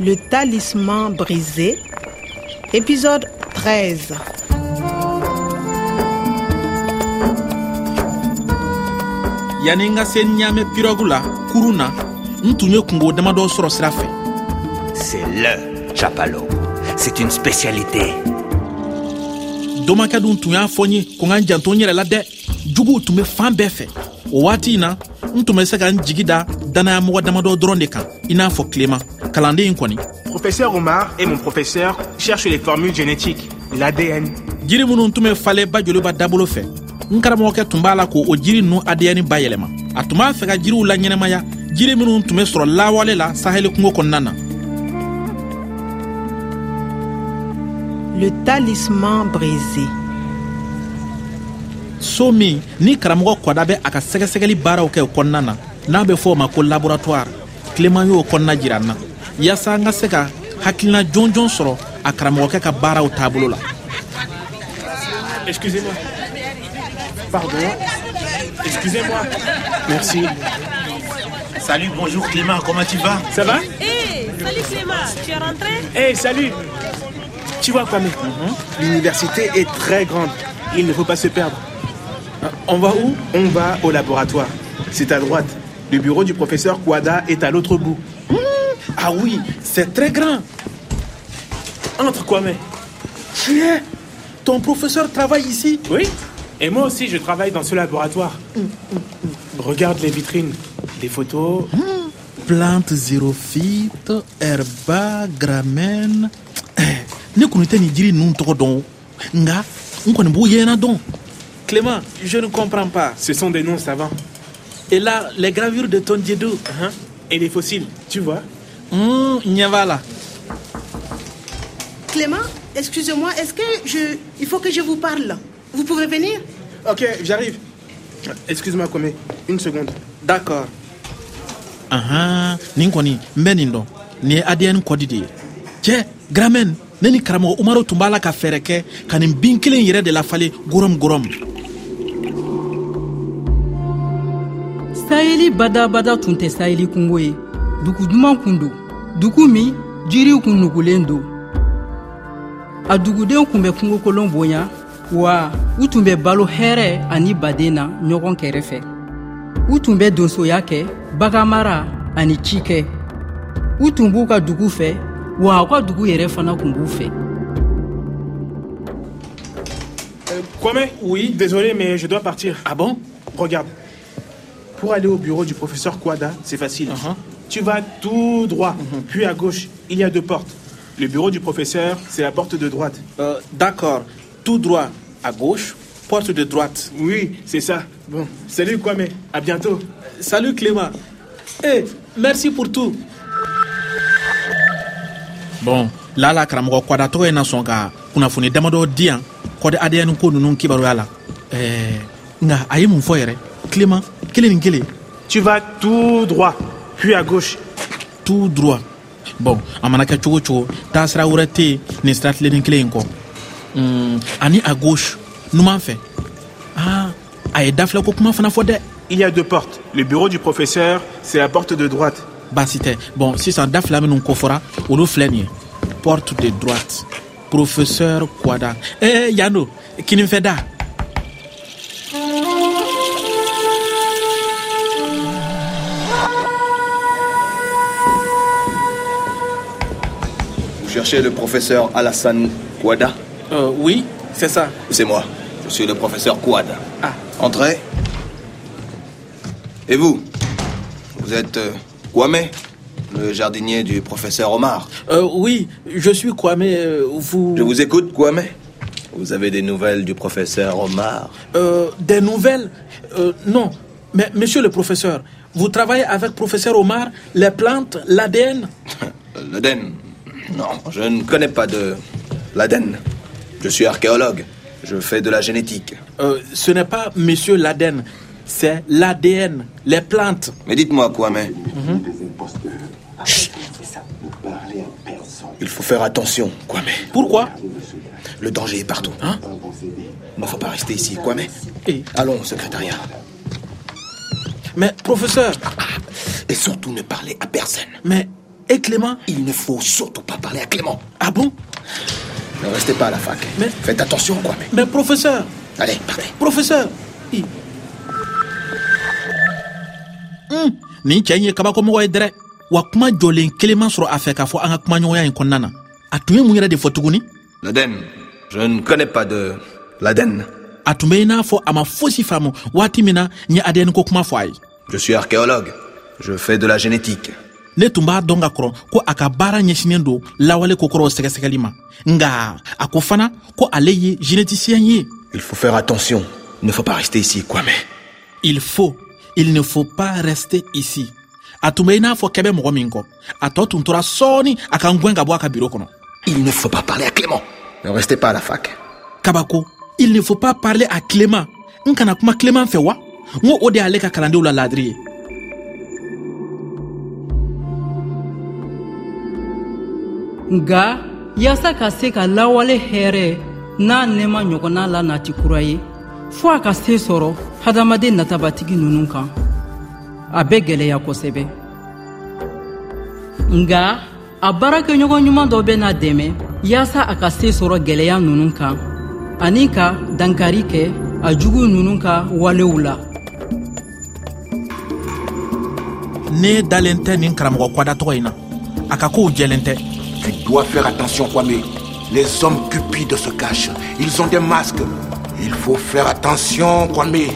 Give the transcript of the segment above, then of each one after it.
Le talisman brisé, épisode 13. yani n ka se ɲaamɛ pirɔgu la kurun na n tun ye kungo damadɔ sɔrɔ sira fɛ C'est le chapalo. C'est une spécialité. domakɛ dun tun y'a fɔ n ye ko n ka n janto n yɛrɛ la dɛ juguw tun bɛ fan bɛɛ fɛ o waati in na n tun bɛ se ka n jigi da danayamɔgɔ damadɔ dɔrɔn de kan i n'a fɔ tilema kalanden kɔni. Professeur Omar et mon professeur cherchent les formules génétiques, l'ADN. jiri minnu tun bɛ falen ba joliba dabolo fɛ n karamɔgɔkɛ tun b'a la k'o o jiri ninnu adiyɛni bayɛlɛma. A tun b'a fɛ ka jiriw la ɲɛnɛmaya jiri minnu tun bɛ sɔrɔ lawale la saheli kungo kɔnɔna na. Le talisman brisé. so min ni karamɔgɔ kwada bɛ a ka sɛgɛsɛgɛli baaraw kɛ o kɔnɔna na n'a bɛ fɔ o ma ko laboratoire. Tileman y'o kɔnɔna jira n na yaasa n ka se ka hakilina jɔnjɔn sɔrɔ a karamɔgɔkɛ ka baaraw taabolo la Excusez-moi. Pardon? Excusez-moi. Merci. Salut, bonjour Clément, comment tu vas? Ça va? Hé, salut Clément, tu es rentré? Hey, salut Tu vois, Kwame, l'université est très grande. Il ne faut pas se perdre. on va où? On va au laboratoire. C'est à droite. Le bureau du professeur Kwada est à l'autre bout. Ah oui c'est très grand Entre, Kwame. Tiens, ton professeur travaille ici Oui Et moi aussi, je travaille dans ce laboratoire. Regarde les vitrines. Des photos. plante xérophyte herba gramène Eh, ne kɔni tɛ nin jiri ninnu tɔgɔ dɔn o. nka n kɔni b'u yɛlɛnna dɔn clément je ne comprends pas Ce sont des noms savants. et là les gravures de ton dieu Hein Et des fossiles, tu vois? Hmm, ɲɛ b'a la Clément, excusez-moi, est-ce que je... Il faut que je vous parle. Vous pouvez venir? Ok, j'arrive. Excuse-moi, Kwame. Une seconde. d'accord ahan nin kɔni n bɛ nin dɔn nin ye adn ye cɛ gramɛn ne ni karamɔgɔ umaru tun b'a la ka fɛɛrɛ kɛ ka nin bin kelen yɛrɛ de lafalen gorom gorom sayeli badabada tun tɛ sayeli kungo ye dugu duman kun don dugu min jiriw kun nugulen don a dugudenw kun bɛ kungokolon bonya wa u tun bɛ balo hɛrɛ ani baden na ɲɔgɔn kɛrɛfɛ u tun bɛ donsoya kɛ baganmara ani ci kɛ u tun b'u ka dugu fɛ wa u ka dugu yɛrɛ fana kun b'u fɛ Euh, Kwame? Oui. Désolé, mais je dois partir. ah bon? Regarde. Pour aller au bureau du professeur Kwada, c'est facile. Uh-huh. Tu vas tout droit, puis à gauche, il y a deux portes. Le bureau du professeur, c'est la porte de droite. Euh, d'accord tout droit à gauche porte de droite Oui, c'est ça. Bon, salut Kwame, à bientôt. Salut Clément. Eh, merci pour tout. Bon, lala karamɔgɔ kwada tɔgɔ ye na sɔn ka kunnafoni damadɔ di yan kɔdi adn ko ninnu kibaruya la ɛɛ nka a ye mun fɔ yɛrɛ Clément kelen ni kelen Tu vas tout droit, puis à gauche. tout droit. Bon a mana kɛ cogo cogo taa sira wɛrɛ tɛ yen nin sira tilenin kelen in kɔ Hmm, ani a gauche numan fɛ ah a ye dafilɛ ko kuma fana fɔ dɛ Il y a deux portes. Le bureau du professeur, c'est la porte de droite. baasi tɛ bon sisan da fila minnu kofɔra olu filɛ nin ye. Porte de droite. Professeur kwada. Eh, yan do kininfɛ da? Cherchez le professeur Alassane Kouada Euh, oui c'est ça C'est moi. Je suis le professeur Kouada. Ah. Entrez. Et vous Vous êtes euh, Kwame Le jardinier du professeur Omar. Euh, oui je suis Kwame euh, vous Je vous écoute, Kwame. Vous avez des nouvelles du professeur Omar Euh, des nouvelles Euh, non mais monsieur le professeur vous travaillez avec professeur Omar les plantes l'ADN L'Aden Non, je ne connais pas de l'Aden. Je suis archéologue. Je fais de la génétique. Euh, ce n'est pas monsieur l'ADN c'est l'ADN les plantes Mais dites-moi, Kwame. Chut. Il faut faire attention, Kwame. pourquoi? Le danger est partout. Hein? Il ne faut pas rester ici, Kwame. Eh. Allons au secrétariat. mais professeur Et surtout ne parlez à personne. Mais et clément Il ne faut surtout pas parler à Clément. ah bon? Ne restez pas à la fac. Mais- Faites attention, quoi. Mais... mais professeur Allez, partez. professeur i Hmm, nin cɛ in ye kabakomɔgɔ ye dɛrɛ wa kuma jɔlen kelen ma sɔrɔ a fɛ k'a fɔ an ka kumaɲɔgɔnya in kɔnɔna na a tun ye mun yɛrɛ de fɔ tuguni? L'Aden. Je ne connais pas de l'Aden. a tun bɛ i n'a fɔ a ma fosi faamu waati min na n ye adn ko kuma fɔ a ye Je suis archéologue. Je fais de la génétique. Ne tun b'a dɔn ka kɔrɔ ko a ka baara ɲɛsinen don lawale kokɔrɔw sɛgɛsɛgɛli ma nga a ko fana ko ale ye généticien ye Il faut faire attention. Il ne faut pas rester ici. Mais... il faut il ne faut pas rester ici a tun bɛ i n'a fɔ kɛ bɛ mɔgɔ min kɔ a tɔ tun tora sɔɔni a ka n gwɛn ka bɔ a ka biro kɔnɔ Il ne faut pas parler à Clément. Ne restez pas à la fac. kabako il ne faut pas parler à clément n kana kuma clément fɛ wa? N ko o de y'ale ka kalandenw la ladiri ye nga yaasa ka se ka lawale hɛrɛ n'a nɛɛma ɲɔgɔnna la nati kura ye fɔɔ a ka se sɔrɔ hadamaden natabatigi nunu kan a bɛ gwɛlɛya kosɛbɛ nga a baarakɛɲɔgɔn ɲuman dɔ bena dɛmɛ yaasa a ka se sɔrɔ gwɛlɛya nunu kan ani ka dankari kɛ a jugu nunu ka walew la ne dalen tɛ nin karamɔgɔ kwada tɔgɔ na. A ka kow jɛlen tɛ. Tu dois faire attention, Kwame. Les hommes cupides se cachent. Ils ont des masques. Il faut faire attention, Kwame.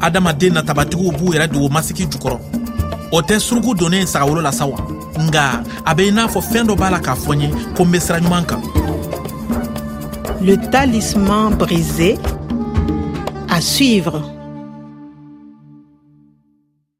adamaden natabatigiw b'u yɛrɛ dogo masiki jukɔrɔ o tɛ suruku donnen sagawolo la sa wa nga a bɛ i n'a fɔ fɛɛn dɔ b'a la k'a fɔ n ye ko n bɛ sira ɲuman kan Le talisman brisé à suivre.